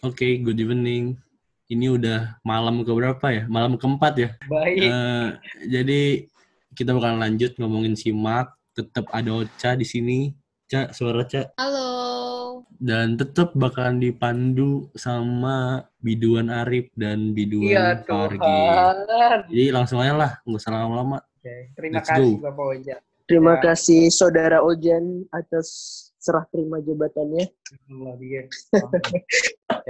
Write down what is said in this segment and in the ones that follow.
Oke, good evening. Ini udah malam ke berapa ya? Malam keempat ya. Baik. Eh, jadi kita bakalan lanjut ngomongin simak. Tetap ada Ocha di sini. Ca, suara Ca. Halo. Dan tetap bakalan dipandu sama Biduan Arif dan Biduan Iya Fargi. Jadi langsung aja lah, nggak usah lama-lama. Oke, terima Let's kasih go. Bapak Oja. Terima Ya. kasih Saudara Ojan atas serah terima jabatannya. Allah.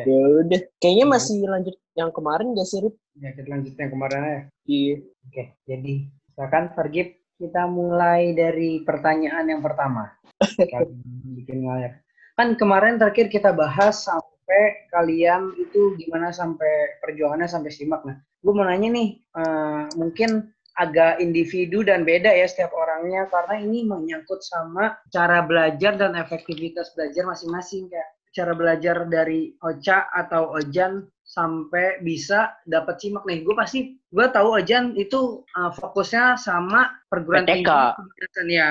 Ya udah, kayaknya masih lanjut yang kemarin gak sih, Rip? Ya, kita lanjut yang kemarin ya. Iya. Oke, jadi silakan Fargib kita mulai dari pertanyaan yang pertama. Bikin ngayak. Kan kemarin terakhir kita bahas sampai kalian itu gimana sampai perjuangannya sampai simak. Nah, gue mau nanya nih, eh, mungkin agak individu dan beda ya setiap orangnya karena ini menyangkut sama cara belajar dan efektivitas belajar masing-masing kayak cara belajar dari Ocha atau Ojan sampai bisa dapat simak nih. Gue pasti gue tahu Ojan itu uh, fokusnya sama perguruan tinggi kedinasan ya.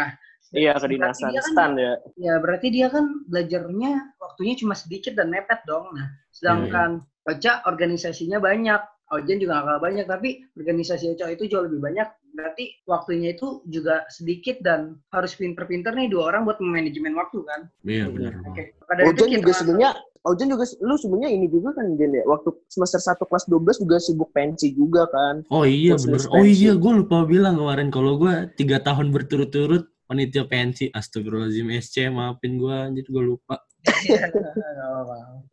Iya, kedinasan kan- stan ya. Ya berarti dia kan belajarnya waktunya cuma sedikit dan mepet dong. Nah, sedangkan Ocha organisasinya banyak. Ojan juga nggak kalah banyak, tapi organisasi Ocha itu jauh lebih banyak. Berarti waktunya itu juga sedikit dan harus pinter-pinter nih dua orang buat manajemen waktu kan. Iya, benar. Oke. Ojan kita juga sebenarnya Ojan juga lu sebenarnya ini juga kan Jen ya. Waktu semester 1 kelas 12 juga sibuk pensi juga kan. Oh iya lulus Oh iya, gue lupa bilang kemarin kalau gue tiga tahun berturut-turut panitia pensi. Astagfirullahaladzim SC, maafin gue, jadi gue lupa. Iya.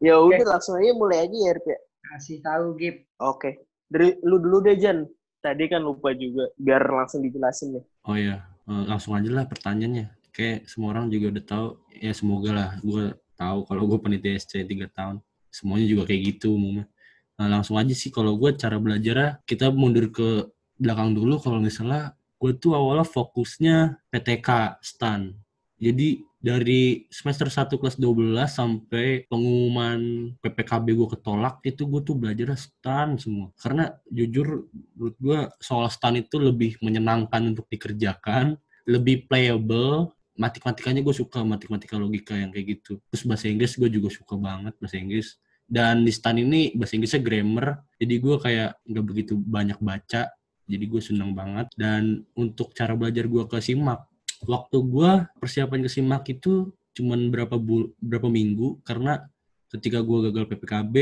Ya udah langsung aja mulai aja ya, ya. Kasih tahu Gip. Oke. Dari lu dulu deh Jan. Tadi kan lupa juga biar langsung dijelasin nih. Oh iya, eh, langsung aja lah pertanyaannya. Kayak semua orang juga udah tahu, ya semoga lah gue tahu kalau gue panitia SC 3 tahun. Semuanya juga kayak gitu umumnya. Nah, langsung aja sih kalau gue cara belajarnya, kita mundur ke belakang dulu kalau misalnya gue tuh awalnya fokusnya PTK STAN. Jadi dari semester 1 kelas 12 sampai pengumuman PPKB gue ketolak, itu gue tuh belajar STAN semua. Karena jujur menurut gue soal STAN itu lebih menyenangkan untuk dikerjakan, lebih playable, matematikanya gue suka matematika logika yang kayak gitu. Terus bahasa Inggris gue juga suka banget bahasa Inggris. Dan di STAN ini bahasa Inggrisnya grammar, jadi gue kayak nggak begitu banyak baca, jadi gue seneng banget. Dan untuk cara belajar gue ke SIMAK, waktu gue persiapan ke SIMAK itu cuman berapa bul berapa minggu karena ketika gue gagal PPKB,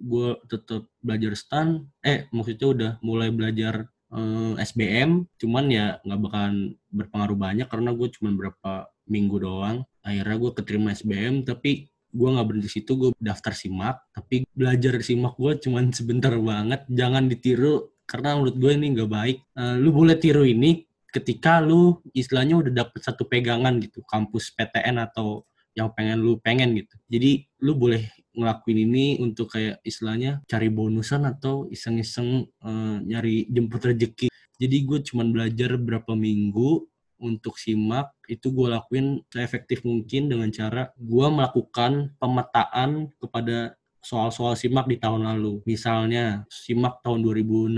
gue tetap belajar STAN, eh maksudnya udah mulai belajar eh, SBM, cuman ya nggak bakalan berpengaruh banyak karena gue cuman berapa minggu doang. Akhirnya gue keterima SBM, tapi gue nggak berhenti situ, gue daftar SIMAK, tapi belajar SIMAK gue cuman sebentar banget, jangan ditiru karena menurut gue ini nggak baik. Eh, lu boleh tiru ini ketika lu istilahnya udah dapet satu pegangan gitu, kampus PTN atau yang pengen lu pengen gitu. Jadi lu boleh ngelakuin ini untuk kayak istilahnya cari bonusan atau iseng-iseng eh, nyari jemput rezeki. Jadi gue cuman belajar berapa minggu untuk simak itu gue lakuin seefektif mungkin dengan cara gue melakukan pemetaan kepada soal-soal simak di tahun lalu. Misalnya simak tahun 2016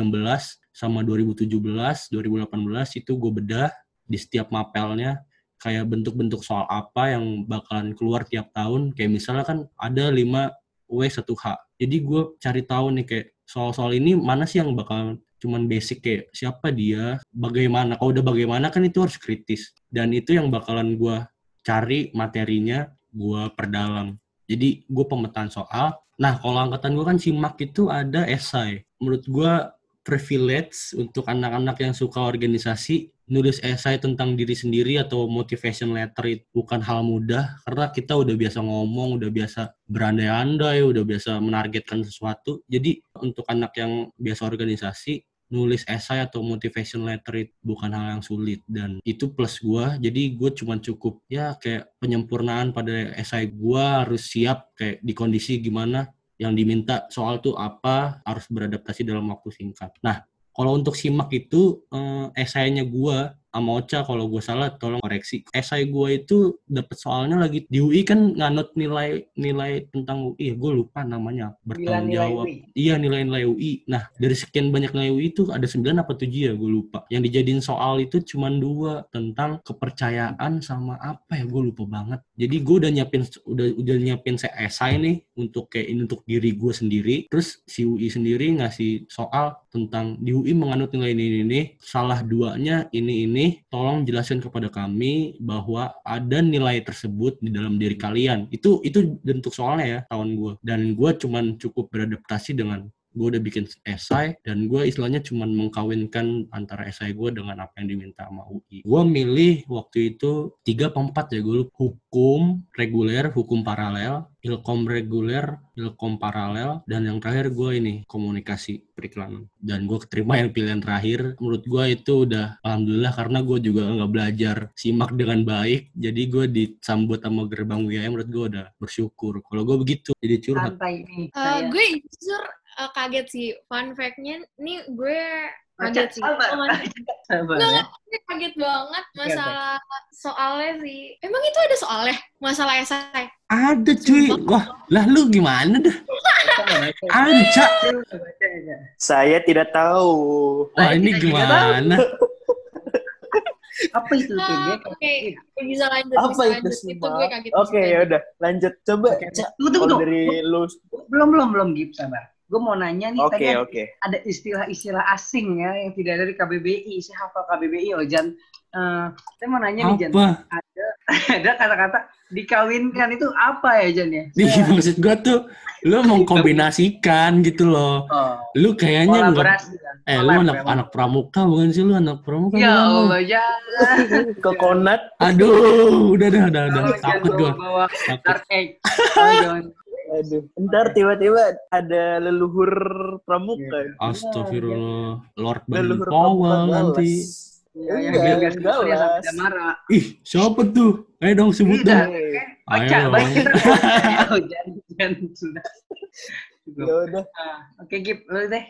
sama 2017, 2018 itu gue bedah di setiap mapelnya kayak bentuk-bentuk soal apa yang bakalan keluar tiap tahun. Kayak misalnya kan ada 5 W 1H. Jadi gue cari tahu nih kayak soal-soal ini mana sih yang bakal cuman basic kayak siapa dia, bagaimana. Kalau udah bagaimana kan itu harus kritis. Dan itu yang bakalan gue cari materinya, gue perdalam. Jadi gue pemetaan soal. Nah kalau angkatan gue kan simak itu ada esai. Menurut gue privilege untuk anak-anak yang suka organisasi nulis esai tentang diri sendiri atau motivation letter itu bukan hal mudah karena kita udah biasa ngomong, udah biasa berandai-andai, udah biasa menargetkan sesuatu. Jadi untuk anak yang biasa organisasi nulis esai atau motivation letter itu bukan hal yang sulit dan itu plus gua jadi gue cuman cukup ya kayak penyempurnaan pada esai gua harus siap kayak di kondisi gimana yang diminta soal tuh apa harus beradaptasi dalam waktu singkat. Nah, kalau untuk simak itu eh, esainya gua sama Ocha kalau gue salah tolong koreksi. Esai gue itu dapet soalnya lagi di UI kan nganut nilai nilai tentang UI, gue lupa namanya bertanggung jawab. UI. Iya nilai-nilai UI. Nah dari sekian banyak nilai UI itu ada 9 apa 7 ya gue lupa. Yang dijadiin soal itu cuma dua tentang kepercayaan sama apa ya gue lupa banget. Jadi gue udah nyiapin udah udah nyiapin se- esai nih untuk kayak ini untuk diri gue sendiri. Terus si UI sendiri ngasih soal tentang di UI menganut nilai ini ini, ini salah duanya ini ini tolong jelaskan kepada kami bahwa ada nilai tersebut di dalam diri kalian. Itu itu bentuk soalnya ya tahun gue dan gue cuman cukup beradaptasi dengan gue udah bikin esai dan gue istilahnya cuman mengkawinkan antara esai gue dengan apa yang diminta sama UI. Gue milih waktu itu tiga apa empat ya gue hukum reguler, hukum paralel, ilkom reguler, ilkom paralel, dan yang terakhir gue ini komunikasi periklanan. Dan gue keterima yang pilihan terakhir. Menurut gue itu udah alhamdulillah karena gue juga nggak belajar simak dengan baik. Jadi gue disambut sama gerbang wilayah menurut gue udah bersyukur. Kalau gue begitu jadi curhat. Santai nih. Eh, saya. gue jujur eh, kaget sih. Fun fact-nya nih gue kaget sih. Nggak, gue kaget banget masalah soalnya sih. Emang itu ada soalnya? Masalah esai? Ada cuy. Wah, lah lu gimana dah? Cak? Saya tidak tahu. Wah, Saya ini gimana? Apa itu tuh? Ah, Dia Oke, gue bisa lanjut. Apa bisa itu lanjut. gue kaget. Oke, ya udah, lanjut. Coba, Oke, Cak. Tunggu, tunggu, dari lu, Belum, belum, belum, Gip, sabar. Gue mau nanya nih, oke, tadi ada- oke. ada istilah-istilah asing ya yang tidak dari KBBI. Saya hafal KBBI, Ojan. Eh, saya mau nanya nih, Jan. Apa? Ada kata-kata dikawinkan itu apa ya, Jan ya? Nih, maksud gua tuh lu mengkombinasikan gitu loh. Oh, Lu kayaknya enggak kan? eh lu anak ya, anak pramuka bukan sih lu anak pramuka Ya? Allah, ya. Kokonat. Aduh, udah dah, udah, udah. Oh, jangan Takut gua. bawa-bawa Takut. Aduh, ntar tiba-tiba ada leluhur pramuka. Astagfirullah, Lord Leluhur Baden Powell nanti. Ya, lah. tidak marah. Ih, siapa tuh? Ayo dong sebut Tidak. dong. Eh, Baca, Ayo. baca. Oh, jangan. Sudah. Ya udah, Ah, Oke, Gip. Lu deh.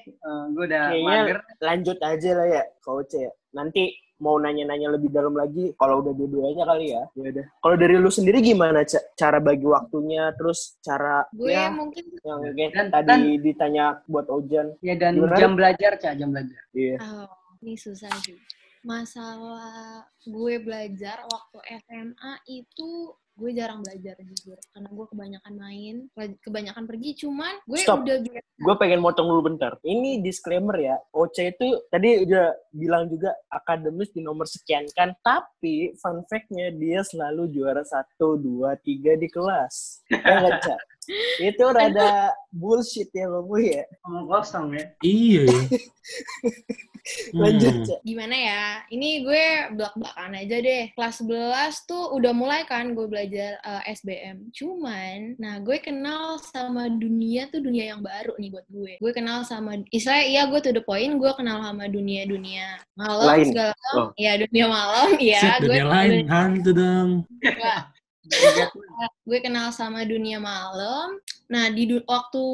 gue udah Kayaknya- mager. lanjut aja lah ya, coach ya. Nanti mau nanya-nanya lebih dalam lagi, kalau udah dua-duanya kali ya. Ya udah. Kalau dari lu sendiri gimana, Cak? Cara bagi waktunya, terus cara Gue ya, mungkin yang kayak Dan- tadi ditanya buat Ojan. Ya, dan Gimana? jam belajar, Cak. Jam belajar. Iya. Oh, ini susah sih. Masalah gue belajar waktu SMA itu gue jarang belajar jujur karena gue kebanyakan main, kebanyakan pergi. Cuman gue Stop. udah biasa. Gue pengen motong dulu bentar. Ini disclaimer ya. OC itu tadi udah bilang juga akademis di nomor sekian kan. Tapi fun fact-nya dia selalu juara 1, 2, 3 di kelas. Ya nggak, Cak? Itu rada bullshit ya kamu ya. Ngomong kosong ya. Iya ya. Lanjut, Hmm. Gimana ya? Ini gue belak-belakan aja deh. Kelas 11 tuh udah mulai kan gue belajar eh, SBM. Cuman, nah gue kenal sama dunia tuh dunia yang baru nih buat gue. Gue kenal sama, istilahnya iya gue to the point, gue kenal sama dunia-dunia malam Lain. segala macam. Oh. Ya dunia malam, ya. Set, gue dunia lain hantu dong. gue kenal sama dunia malam. Nah, di waktu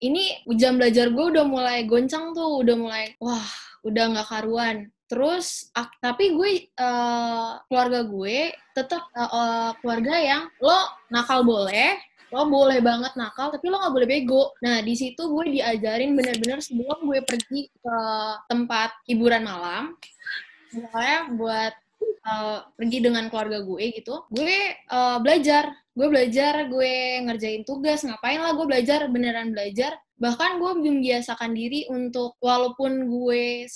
ini jam belajar gue udah mulai goncang tuh, udah mulai wah, udah nggak karuan. Terus, tapi gue eh, keluarga gue tetap eh, eh, keluarga yang lo nakal boleh, lo boleh banget nakal, tapi lo nggak boleh bego. Nah, di situ gue diajarin bener-bener sebelum gue pergi ke tempat hiburan malam, misalnya buat uh, pergi dengan keluarga gue gitu, gue uh, belajar, gue belajar, gue ngerjain tugas, ngapain lah gue belajar, beneran belajar. Bahkan gue membiasakan diri untuk walaupun gue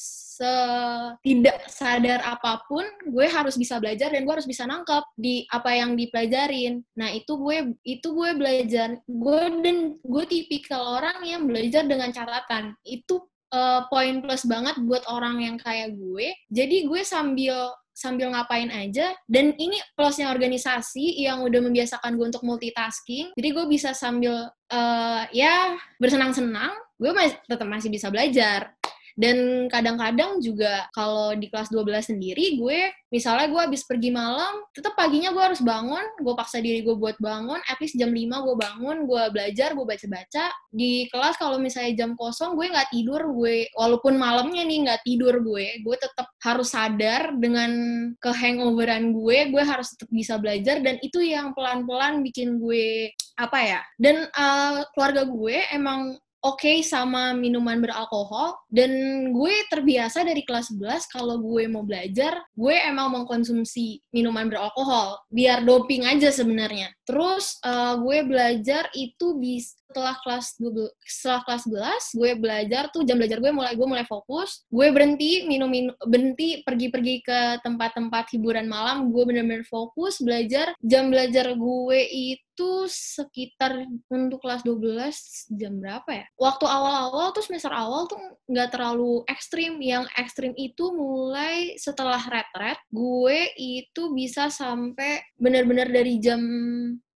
tidak sadar apa pun, gue harus bisa belajar dan gue harus bisa nangkep di apa yang dipelajarin. Nah itu gue itu gue belajar, gue dan gue tipikal orang yang belajar dengan catatan. Itu uh, poin plus banget buat orang yang kayak gue. Jadi gue sambil sambil ngapain aja dan ini plusnya organisasi yang udah membiasakan gue untuk multitasking. Jadi gue bisa sambil uh, ya bersenang-senang gue masih tetap masih bisa belajar Dan kadang-kadang juga kalau di kelas 12 sendiri gue misalnya gue habis pergi malam, tetap paginya gue harus bangun, gue paksa diri gue buat bangun, at least jam 5 gue bangun, gue belajar, gue baca-baca. Di kelas kalau misalnya jam kosong gue nggak tidur, gue walaupun malamnya nih nggak tidur gue, gue tetap harus sadar dengan kehangoveran gue, gue harus tetap bisa belajar dan itu yang pelan-pelan bikin gue apa ya? Dan uh, keluarga gue emang oke okay sama minuman beralkohol dan gue terbiasa dari kelas 11 kalau gue mau belajar gue emang mengkonsumsi minuman beralkohol biar doping aja sebenarnya. Terus uh, gue belajar itu bisa setelah kelas 12, setelah kelas 11 gue belajar tuh jam belajar gue mulai gue mulai fokus. Gue berhenti minum minum berhenti pergi-pergi ke tempat-tempat hiburan malam. Gue bener-bener fokus belajar. Jam belajar gue itu sekitar untuk kelas 12 jam berapa ya? Waktu awal-awal tuh semester awal tuh nggak terlalu ekstrim. Yang ekstrim itu mulai setelah retret gue itu bisa sampai bener-bener dari jam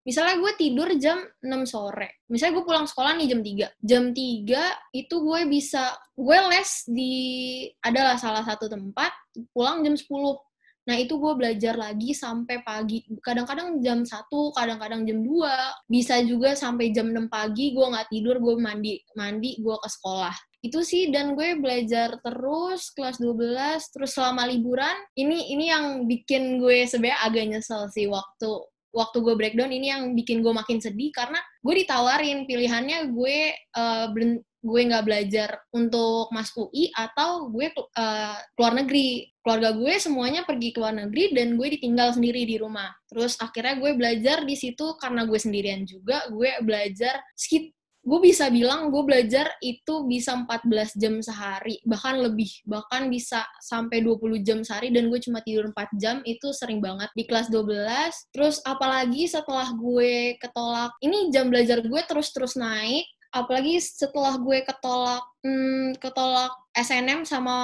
misalnya gue tidur jam 6 sore. Misalnya gue pulang sekolah nih jam 3. Jam 3 itu gue bisa, gue les di, adalah salah satu tempat, pulang jam 10. Nah, itu gue belajar lagi sampai pagi. Kadang-kadang jam 1, kadang-kadang jam 2. Bisa juga sampai jam 6 pagi, gue nggak tidur, gue mandi, mandi gue ke sekolah itu sih dan gue belajar terus kelas 12 terus selama liburan ini ini yang bikin gue sebenarnya agak nyesel sih waktu waktu gue breakdown ini yang bikin gue makin sedih karena gue ditawarin pilihannya gue uh, gue nggak belajar untuk masuk UI atau gue uh, keluar negeri. Keluarga gue semuanya pergi ke luar negeri dan gue ditinggal sendiri di rumah. Terus akhirnya gue belajar di situ karena gue sendirian juga gue belajar skit gue bisa bilang gue belajar itu bisa 14 jam sehari, bahkan lebih, bahkan bisa sampai 20 jam sehari dan gue cuma tidur 4 jam, itu sering banget di kelas 12. Terus apalagi setelah gue ketolak, ini jam belajar gue terus-terus naik, apalagi setelah gue ketolak hmm, ketolak SNM sama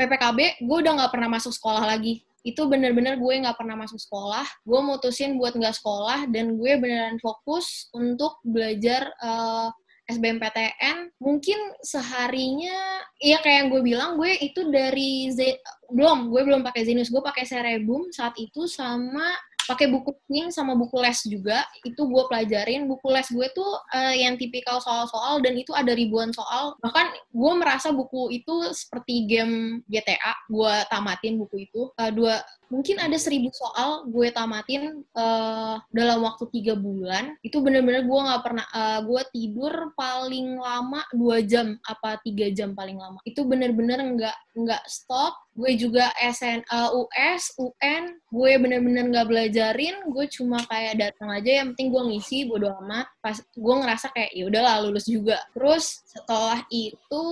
PPKB, gue udah nggak pernah masuk sekolah lagi itu bener-bener gue nggak pernah masuk sekolah. Gue mutusin buat nggak sekolah dan gue beneran fokus untuk belajar uh, eh, SBMPTN mungkin seharinya ya kayak yang gue bilang gue itu dari Z belum gue belum pakai Zenus gue pakai Cerebum saat itu sama pakai buku pink sama buku les juga itu gue pelajarin. Buku les gue tuh uh, yang tipikal soal-soal dan itu ada ribuan soal. Bahkan gue merasa buku itu seperti game GTA gue tamatin buku itu. Uh, dua mungkin ada seribu soal gue tamatin uh, dalam waktu tiga bulan. Itu bener-bener gue nggak pernah uh, gue tidur paling lama dua jam apa tiga jam paling lama. Itu bener-bener nggak nggak stop. Gue juga SN uh, US UN gue bener-bener nggak belajarin. Gue cuma kayak datang aja yang penting gue ngisi bodo amat. Pas gue ngerasa kayak ya udahlah lulus juga. Terus setelah itu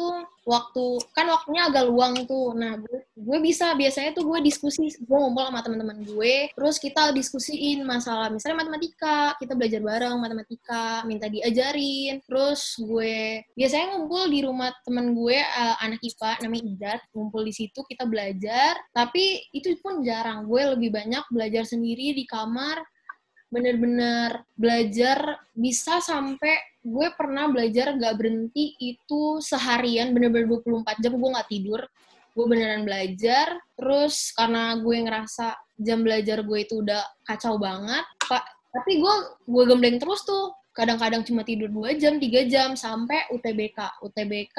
waktu kan waktunya agak luang tuh. Nah gue, gue bisa biasanya tuh gue diskusi gue ngumpul sama teman-teman gue terus kita diskusiin masalah misalnya matematika kita belajar bareng matematika minta diajarin terus gue biasanya ngumpul di rumah temen gue uh, anak IPA namanya Idat ngumpul di situ kita belajar tapi itu pun jarang. Gue lebih banyak belajar sendiri di kamar bener-bener belajar bisa sampai gue pernah belajar gak berhenti itu seharian bener-bener 24 jam gue gak tidur. Gue beneran belajar terus karena gue ngerasa jam belajar gue itu udah kacau banget pak tapi gue gue gembleng terus tuh. Kadang-kadang cuma tidur 2 jam 3 jam sampai UTBK UTBK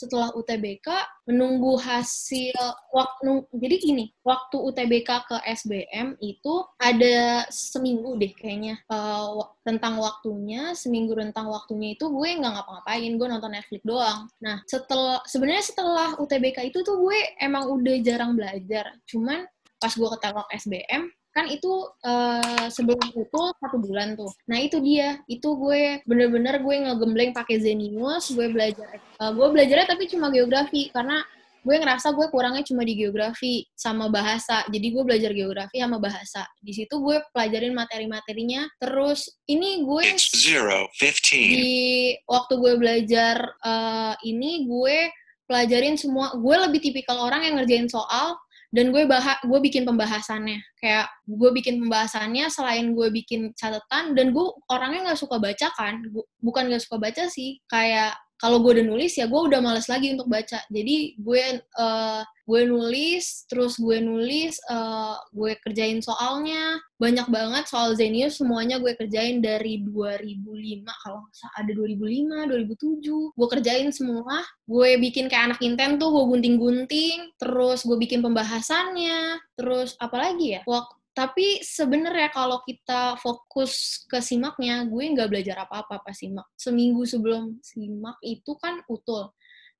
setelah UTBK menunggu hasil waktu jadi gini waktu UTBK ke SBM itu ada seminggu deh kayaknya uh, tentang waktunya seminggu tentang waktunya itu gue nggak ngapa-ngapain gue nonton Netflix doang. Nah setelah sebenarnya setelah UTBK itu tuh gue emang udah jarang belajar cuman pas gue ketolak SBM kan itu uh, sebelum itu satu bulan tuh. Nah itu dia, itu gue bener-bener gue ngegembleng pakai Zenius, gue belajar, uh, gue belajarnya tapi cuma geografi karena gue ngerasa gue kurangnya cuma di geografi sama bahasa. Jadi gue belajar geografi sama bahasa. Di situ gue pelajarin materi-materinya. Terus ini gue zero, di waktu gue belajar uh, ini gue pelajarin semua. Gue lebih tipikal orang yang ngerjain soal dan gue bahas gue bikin pembahasannya. Kayak gue bikin pembahasannya selain gue bikin catatan dan gue orangnya nggak suka baca kan. Bukan nggak suka baca sih. Kayak kalau gue udah nulis ya gue udah males lagi untuk baca. Jadi gue uh, gue nulis terus gue nulis uh, gue kerjain soalnya. Banyak banget soal Zenius semuanya gue kerjain dari 2005 kalau ada 2005 2007 gue kerjain semua. Gue bikin kayak anak inten tuh gue gunting-gunting terus gue bikin pembahasannya terus apalagi ya? Waktu tapi sebenarnya kalau kita fokus ke simaknya, gue nggak belajar apa-apa pas simak. Seminggu sebelum simak itu kan utul.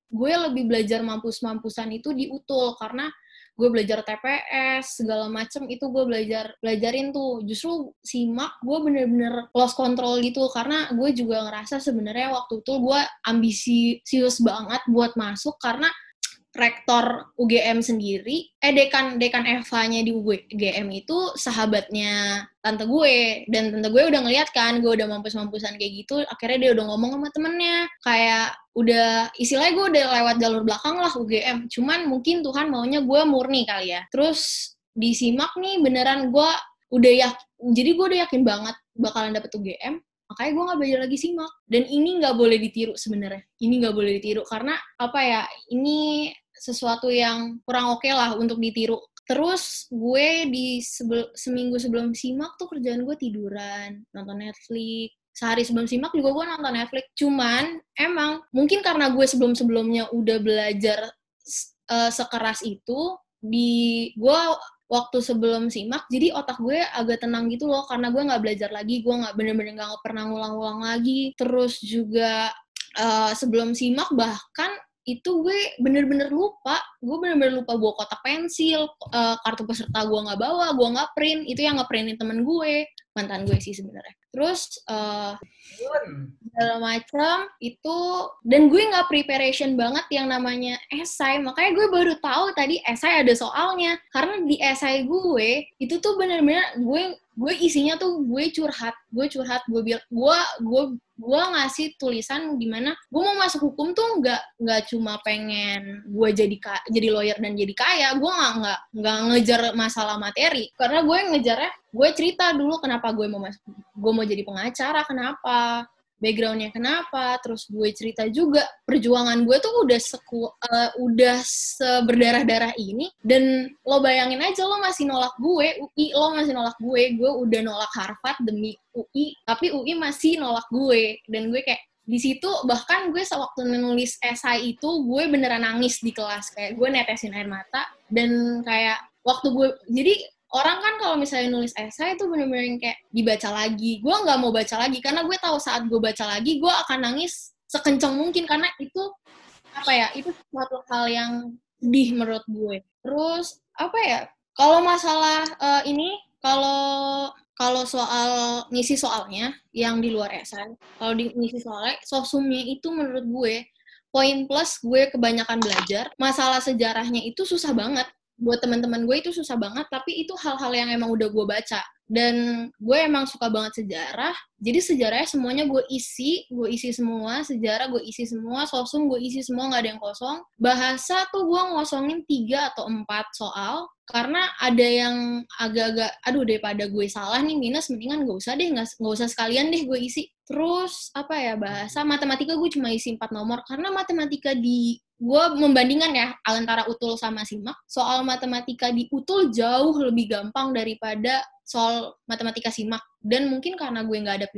Gue lebih belajar mampus-mampusan itu di utul karena gue belajar TPS segala macem itu gue belajar belajarin tuh justru simak gue bener-bener lost control gitu karena gue juga ngerasa sebenarnya waktu itu gue ambisius banget buat masuk karena rektor UGM sendiri, eh dekan dekan Eva-nya di UGM itu sahabatnya tante gue. Dan tante gue udah ngeliat kan gue udah mampus-mampusan kayak gitu akhirnya dia udah ngomong sama temennya. Kayak udah istilahnya gue udah lewat jalur belakang lah UGM cuman mungkin Tuhan maunya gue murni kali ya. Terus disimak nih beneran gue udah ya jadi gue udah yakin banget bakalan dapet UGM makanya gue nggak belajar lagi simak dan ini nggak boleh ditiru sebenarnya ini nggak boleh ditiru karena apa ya ini sesuatu yang kurang oke okay lah untuk ditiru. Terus gue di sebel, seminggu sebelum simak tuh kerjaan gue tiduran, nonton Netflix. Sehari sebelum simak juga gue nonton Netflix. Cuman emang mungkin karena gue sebelum-sebelumnya udah belajar uh, sekeras itu, di gue waktu sebelum simak jadi otak gue agak tenang gitu loh karena gue nggak belajar lagi gue nggak bener-bener nggak pernah ngulang-ulang lagi. Terus juga uh, sebelum simak bahkan itu gue bener-bener lupa gue bener-bener lupa bawa kotak pensil uh, kartu peserta gue nggak bawa gue nggak print itu yang nggak printin temen gue mantan gue sih sebenarnya terus uh, segala macam itu dan gue nggak preparation banget yang namanya esai. Makanya gue baru tahu tadi esai ada soalnya. Karena di esai gue itu tuh bener-bener gue gue isinya tuh gue curhat gue curhat gue bilang gue gue gue ngasih tulisan gimana gue mau masuk hukum tuh nggak nggak cuma pengen gue jadi jadi lawyer dan jadi kaya. Gue nggak nggak nggak ngejar masalah materi. Karena gue ngejarnya gue cerita dulu kenapa gue mau masuk gue mau jadi pengacara kenapa? Backgroundnya kenapa, terus gue cerita juga perjuangan gue tuh udah seku, uh, udah seberdarah-darah ini, dan lo bayangin aja lo masih nolak gue, UI lo masih nolak gue, gue udah nolak Harvard demi UI, tapi UI masih nolak gue, dan gue kayak di situ bahkan gue sewaktu nulis esai itu gue beneran nangis di kelas. Kayak gue netesin air mata dan kayak waktu gue jadi orang kan kalau misalnya nulis esai itu bener-bener kayak dibaca lagi. Gue nggak mau baca lagi karena gue tahu saat gue baca lagi gue akan nangis sekencang mungkin karena itu apa ya itu suatu hal yang sedih menurut gue. Terus apa ya kalau masalah uh, ini kalau kalau soal ngisi soalnya yang di luar esai, kalau di ngisi soalnya sosumnya itu menurut gue poin plus gue kebanyakan belajar masalah sejarahnya itu susah banget buat teman-teman gue itu susah banget tapi itu hal-hal yang emang udah gue baca. Dan gue emang suka banget sejarah jadi sejarahnya semuanya gue isi gue isi semua sejarah gue isi semua sosum gue isi semua nggak ada yang kosong. Bahasa tuh gue ngosongin tiga atau empat soal karena ada yang agak-agak aduh daripada gue salah nih minus mendingan gak usah deh nggak usah sekalian deh gue isi terus apa ya bahasa matematika gue cuma isi empat nomor. Karena matematika di gue membandingkan ya antara utul sama simak. Soal matematika di utul jauh lebih gampang daripada soal matematika simak. Dan mungkin karena gue nggak ada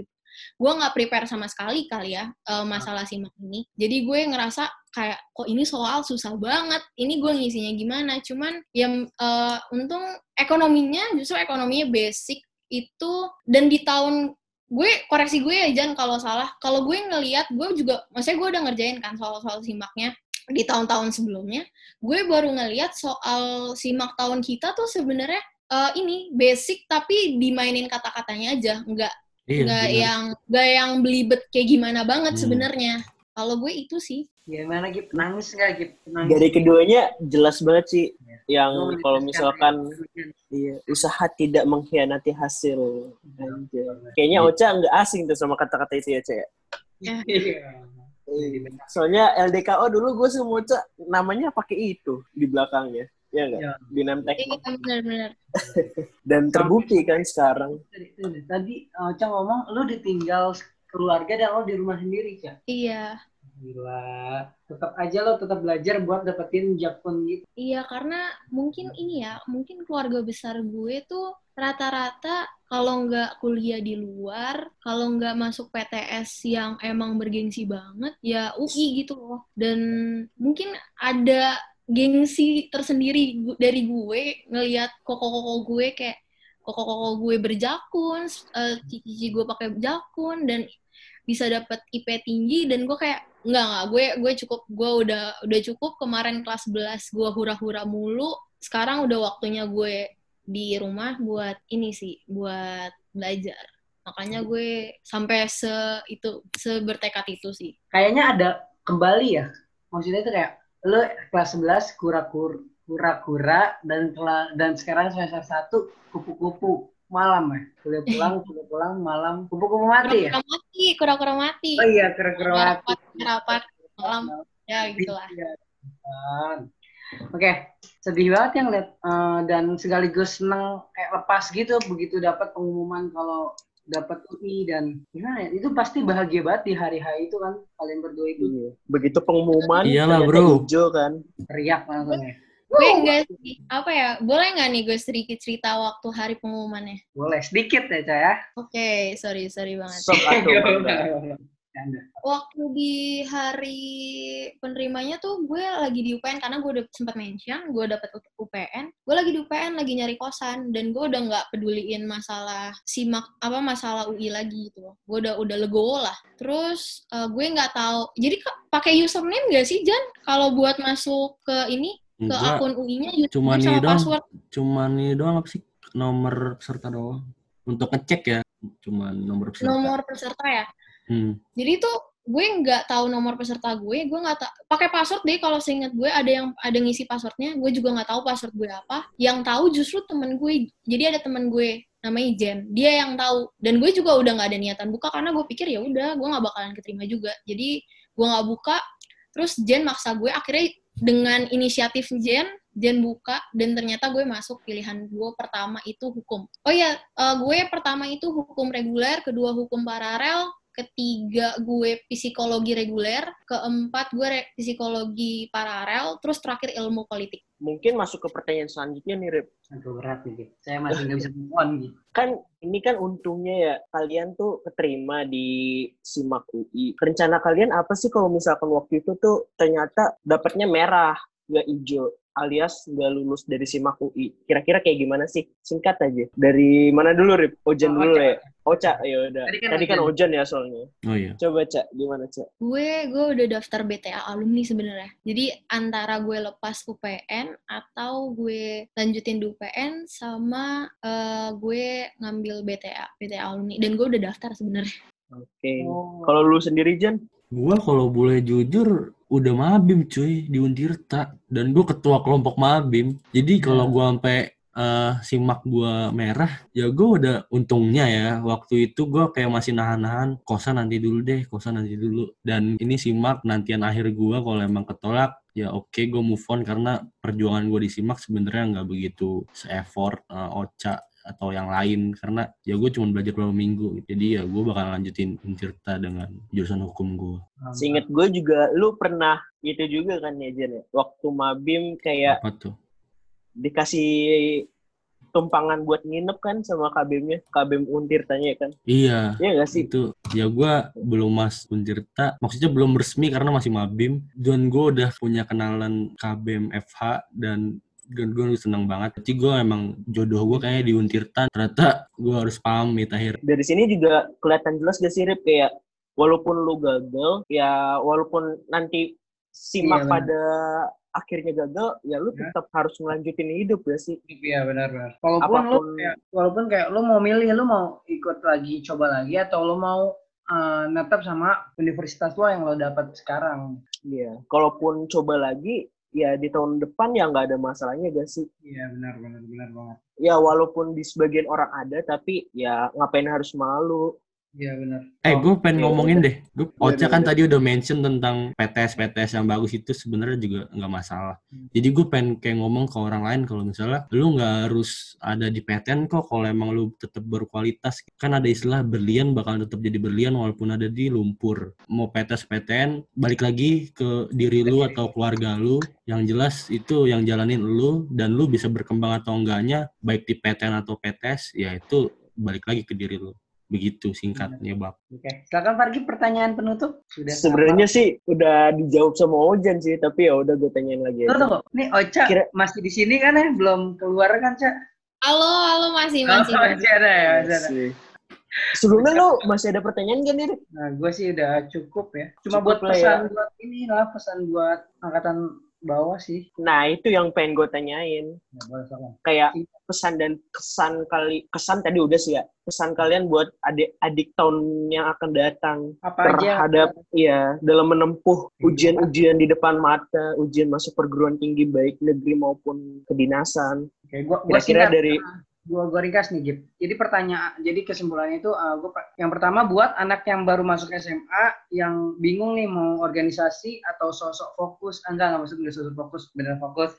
gue nggak prepare sama sekali kali ya uh, masalah simak ini. Jadi gue ngerasa kayak kok ini soal susah banget? Ini gue ngisinya gimana? Cuman yang uh, untung ekonominya justru ekonominya basic itu dan di tahun gue koreksi gue ya Jan kalau salah kalau gue ngelihat gue juga maksudnya gue udah ngerjain kan soal-soal simaknya di tahun-tahun sebelumnya, gue baru ngeliat soal simak tahun kita tuh sebenarnya uh, ini basic tapi dimainin kata-katanya aja, nggak iya, nggak yang nggak yang belibet kayak gimana banget hmm. sebenarnya. Kalau gue itu sih. Gimana Gip? Nangis nggak Gip? Nangis. Dari keduanya jelas banget sih. Ya. Yang oh, kalau misalkan iya, usaha tidak mengkhianati hasil. Ya. Kayaknya Ocha nggak asing tuh sama kata-kata itu ya, Cek. Ya. Iya. Iya. Soalnya LDKO dulu gue semua namanya pakai itu di belakangnya. Ya enggak? Ya. Di Nemtek. Iya, benar-benar. Dan terbukti kan sekarang. Tadi Ocha ngomong lu ditinggal keluarga dan lo di rumah sendiri, Cak. Iya. Gila. Tetap aja lo tetap belajar buat dapetin Jakpun gitu. Iya, karena mungkin ini ya, mungkin keluarga besar gue tuh rata-rata kalau nggak kuliah di luar, kalau nggak masuk PTS yang emang bergengsi banget, ya UI gitu loh. Dan mungkin ada gengsi tersendiri dari gue ngelihat koko-koko gue kayak koko-koko gue berjakun, eh, cici gue pakai jakun dan bisa dapet IP tinggi dan gue kayak nggak nggak gue gue cukup gue udah udah cukup kemarin kelas 11 gue hura-hura mulu sekarang udah waktunya gue di rumah buat ini sih buat belajar makanya gue sampai se itu sebertekad itu sih Kayaknya ada kembali ya. Maksudnya itu kayak lo kelas 11 kura-kur kura-kura dan dan sekarang semester 1 kupu-kupu malam ya. Kuliah pulang, kuliah pulang malam kupu-kupu mati ya. kura-kura mati kura-kura mati Oh iya, kura-kura mati. rapat rapat malam ya gitulah Iya. kan. Oke, sedih banget yang lihat eh, dan sekaligus seneng kayak lepas gitu begitu dapat pengumuman kalau dapat UI dan gimana ya, itu pasti bahagia banget di hari-hari itu kan kalian berdua itu Iya. Begitu pengumuman, Iyalah, bro. hijau kan. teriak langsung ya. Gue enggak sih. Apa ya boleh nggak nih gue sedikit cerita waktu hari pengumumannya? Boleh sedikit ya, Cah ya. oke sorry sorry banget. Canda. waktu di hari penerimanya tuh gue lagi di UPN karena gue udah sempat mention gue dapet UPN gue lagi di UPN lagi nyari kosan dan gue udah nggak peduliin masalah simak apa masalah UI lagi gitu loh. Gue udah udah legowo lah. Terus eh, gue nggak tahu jadi pakai username gak sih Jan? Kalau buat masuk ke ini ke Enggak, akun UI-nya Cuman ini sama doang. password cuman ini doang apa sih? Nomor peserta doang. Untuk ngecek ya, cuman nomor peserta. nomor peserta ya Hmm. Jadi tuh gue nggak tahu nomor peserta gue, gue nggak tahu pakai password deh kalau seingat gue ada yang ada ngisi passwordnya, gue juga nggak tahu password gue apa. Yang tahu justru temen gue, jadi ada temen gue namanya Jen, dia yang tahu dan gue juga udah nggak ada niatan buka karena gue pikir ya udah gue nggak bakalan keterima juga. Jadi gue nggak buka, terus Jen maksa gue akhirnya dengan inisiatif Jen Jen buka dan ternyata gue masuk pilihan gue pertama itu hukum. Oh ya, gue pertama itu hukum reguler, kedua hukum paralel, ketiga gue psikologi reguler, keempat gue psikologi paralel, terus terakhir ilmu politik. Mungkin masuk ke pertanyaan selanjutnya nih, Rip. Aduh berat nih. Saya masih nggak bisa move gitu. Kan ini kan untungnya ya, kalian tuh keterima di SIMAK UI. Rencana kalian apa sih kalau misalkan waktu itu tuh ternyata dapatnya merah, nggak hijau? Alias nggak lulus dari SIMAK UI. Kira-kira kayak gimana sih? Singkat aja. Dari mana dulu, Rip? Ojan Oh, dulu Oca. ya? Oca, ya udah. Tadi kan Tadi kan Ojan. Ojan ya soalnya. Oh iya. Coba, Cak. Gimana, Cak? Gue gue udah daftar BTA alumni sebenarnya. Jadi antara gue lepas UPN atau gue lanjutin di UPN sama eh, gue ngambil BTA, BTA alumni. Dan gue udah daftar sebenarnya. Oke. Oh. Kalau lu sendiri, Jan? Gua kalau boleh jujur udah mabim cuy di Untirta dan gue ketua kelompok mabim. Jadi kalau gua sampai eh, simak gua merah, ya gue udah untungnya ya waktu itu gua kayak masih nahan-nahan kosan nanti dulu deh, kosan nanti dulu. Dan ini simak nantian akhir gua kalau emang ketolak ya oke gue move on karena perjuangan gue di simak sebenarnya nggak begitu se-effort eh, Ocha atau yang lain karena ya gue cuma belajar beberapa minggu jadi ya gue bakal lanjutin Untirta dengan jurusan hukum gue Seinget gue juga, lu pernah itu juga kan ya, Jan? ya? Waktu Mabim kayak apa tuh dikasih tumpangan buat nginep kan sama KBM-nya, KBM Untir tanya kan. iya Iya gak sih? itu ya gue belum mas Untirta maksudnya belum resmi karena masih mabim dan gue udah punya kenalan KBM FH dan dan gue seneng banget jadi gue emang jodoh gue kayaknya di Untirta ternyata gue harus pamit akhir Dari sini juga kelihatan jelas gak sih, Rip? Kayak walaupun lu gagal, ya walaupun nanti simak Iya, pada akhirnya gagal, ya lu Ya. tetap harus ngelanjutin hidup gak sih? Iya benar-benar. Walaupun lu kayak, walaupun kayak lu mau milih, lu mau ikut lagi, coba lagi, atau lu mau eh, netap sama universitas lo yang lo dapat sekarang. Iya. Kalaupun coba lagi, ya di tahun depan ya nggak ada masalahnya gak sih? Iya benar benar benar banget. Ya walaupun di sebagian orang ada, tapi ya ngapain harus malu? Iya benar. Eh, Oh, gue pengen oke. ngomongin deh. Gue Ocha Iya, kan iya. tadi udah mention tentang PTS PTS yang bagus itu sebenarnya juga nggak masalah. Hmm. Jadi gue pengen kayak ngomong ke orang lain kalau misalnya lu nggak harus ada di PTN kok kalau emang lu tetap berkualitas. Kan ada istilah berlian bakal tetap jadi berlian walaupun ada di lumpur. Mau PTS PTN balik lagi ke diri lu atau keluarga lu. Yang jelas itu yang jalanin lu dan lu bisa berkembang atau enggaknya baik di PTN atau PTS ya itu balik lagi ke diri lu. Begitu singkatnya, Bab. Oke. Silakan Fargi pertanyaan penutup. Sudah Sebenarnya sih udah dijawab sama Ojan sih, tapi ya udah gue tanyain lagi Tunggu, aja. tunggu. Nih Ocha Kira- masih di sini kan ya? Belum keluar kan, Ca? Halo, halo masih masih. Oh, masih ada ya, masih ada. Sih. Sebelumnya lu masih ada pertanyaan kan, Dir? Nah, gue sih udah cukup ya. Cuma Cukup buat lah pesan ya. buat ini lah, pesan buat angkatan bawah sih. Nah, itu yang pengen gue tanyain. Nah, boleh. Kayak pesan dan kesan kali kesan tadi udah sih ya. Pesan kalian buat adik-adik tahun yang akan datang Apa aja? terhadap ya dalam menempuh ujian-ujian di depan mata, ujian masuk perguruan tinggi baik negeri maupun kedinasan. Oke, gua gua Kira-kira dari gua gua ringkas nih Gip. Jadi pertanyaan jadi kesimpulannya itu uh, gua pa- yang pertama buat anak yang baru masuk SMA yang bingung nih mau organisasi atau sosok fokus enggak enggak maksud gue sosok fokus bener fokus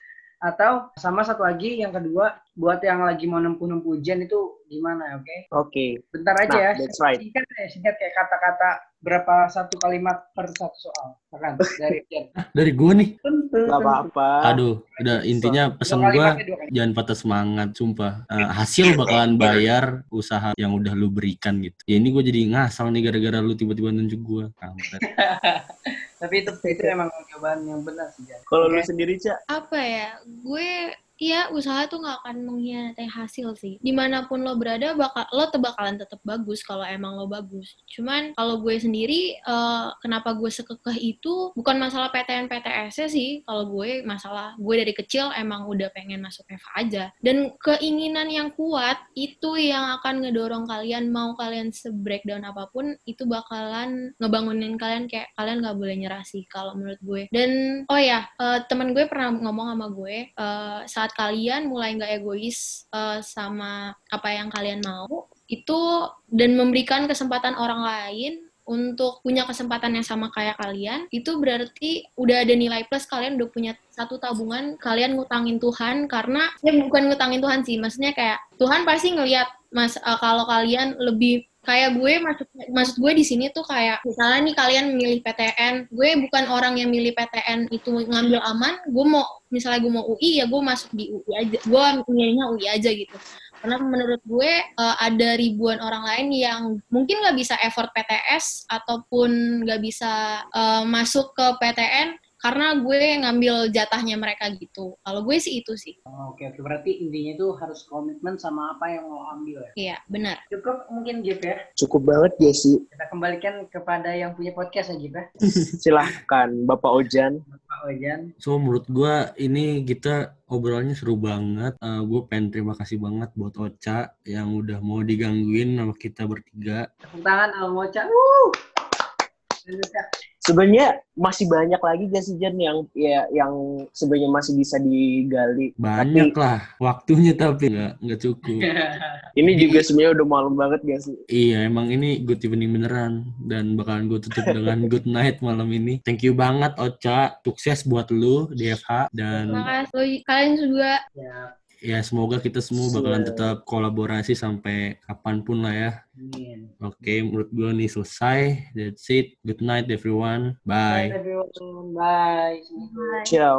atau sama satu lagi yang kedua buat yang lagi mau nempuh-nempuh ujian itu gimana oke oke. bentar aja Nah, ya that's right. singkat ya singkat kayak kata-kata berapa satu kalimat per satu soal Silakan, dari Jen. Dari gue nih. Tentu, Gak apa-apa. Aduh, udah intinya pesan gue jangan patah semangat, sumpah. Eh, hasil bakalan bayar usaha yang udah lu berikan gitu. Ya ini gue jadi ngasal nih gara-gara lu tiba-tiba nunjuk gue. Kampret. Tapi itu itu emang jawaban yang benar sih. Kalau lu Oke. sendiri, Cak, apa ya gue Iya, usaha tuh nggak akan mengkhianati hasil sih. Di mana pun lo berada, bakal lo bakalan tetap bagus kalau emang lo bagus. Cuman kalau gue sendiri, eh, kenapa gue sekekeh itu bukan masalah PTN PTS sih. Kalau gue masalah gue dari kecil emang udah pengen masuk EVA aja. Dan keinginan yang kuat itu yang akan ngedorong kalian mau kalian se-breakdown apa pun itu bakalan ngebangunin kalian kayak kalian nggak boleh nyerah sih kalau menurut gue. Dan oh ya, eh, teman gue pernah ngomong sama gue eh, saat kalian mulai nggak egois eh, sama apa yang kalian mau itu dan memberikan kesempatan orang lain untuk punya kesempatan yang sama kayak kalian itu berarti udah ada nilai plus kalian udah punya satu tabungan kalian ngutangin Tuhan karena ya bukan ngutangin Tuhan sih maksudnya kayak Tuhan pasti ngelihat mas eh, kalau kalian lebih kayak gue maksud maksud gue di sini tuh kayak misalnya nih kalian milih PTN gue bukan orang yang milih PTN itu ngambil aman gue mau misalnya gue mau UI ya gue masuk di UI aja gue milihnya UI aja gitu karena menurut gue eh, ada ribuan orang lain yang mungkin nggak bisa effort PTS ataupun nggak bisa eh, masuk ke PTN karena gue ngambil jatahnya mereka gitu kalau gue sih itu sih Oh, Oke, oke. Berarti intinya itu harus komitmen sama apa yang mau ambil ya. iya benar Cukup mungkin Gip ya. cukup banget ya sih. Kita kembalikan kepada yang punya podcast ya Gip ya. Silahkan, Bapak Ojan. Pak Ojan. So menurut gue ini kita obrolannya seru banget. gue pengen terima kasih banget buat Ocha yang udah mau digangguin sama kita bertiga. Tepuk tangan sama Mocha. Wuh. Sebenarnya masih banyak lagi gak sih Jan yang ya yang sebenarnya masih bisa digali. Banyak lah waktunya tapi nggak nggak cukup. Ini juga sebenarnya udah malam banget gak sih? Iya emang ini good evening beneran dan bakalan gue tutup dengan good night malam ini. Thank you banget Ocha, sukses buat lu di FH dan makasih kalian juga ya, ya semoga kita semua bakalan tetap kolaborasi sampai kapan pun lah ya. amin. Oke menurut gue nih selesai. That's it. Good night everyone. Bye. Bye everyone. Bye. Assalamualaikum. Ciao.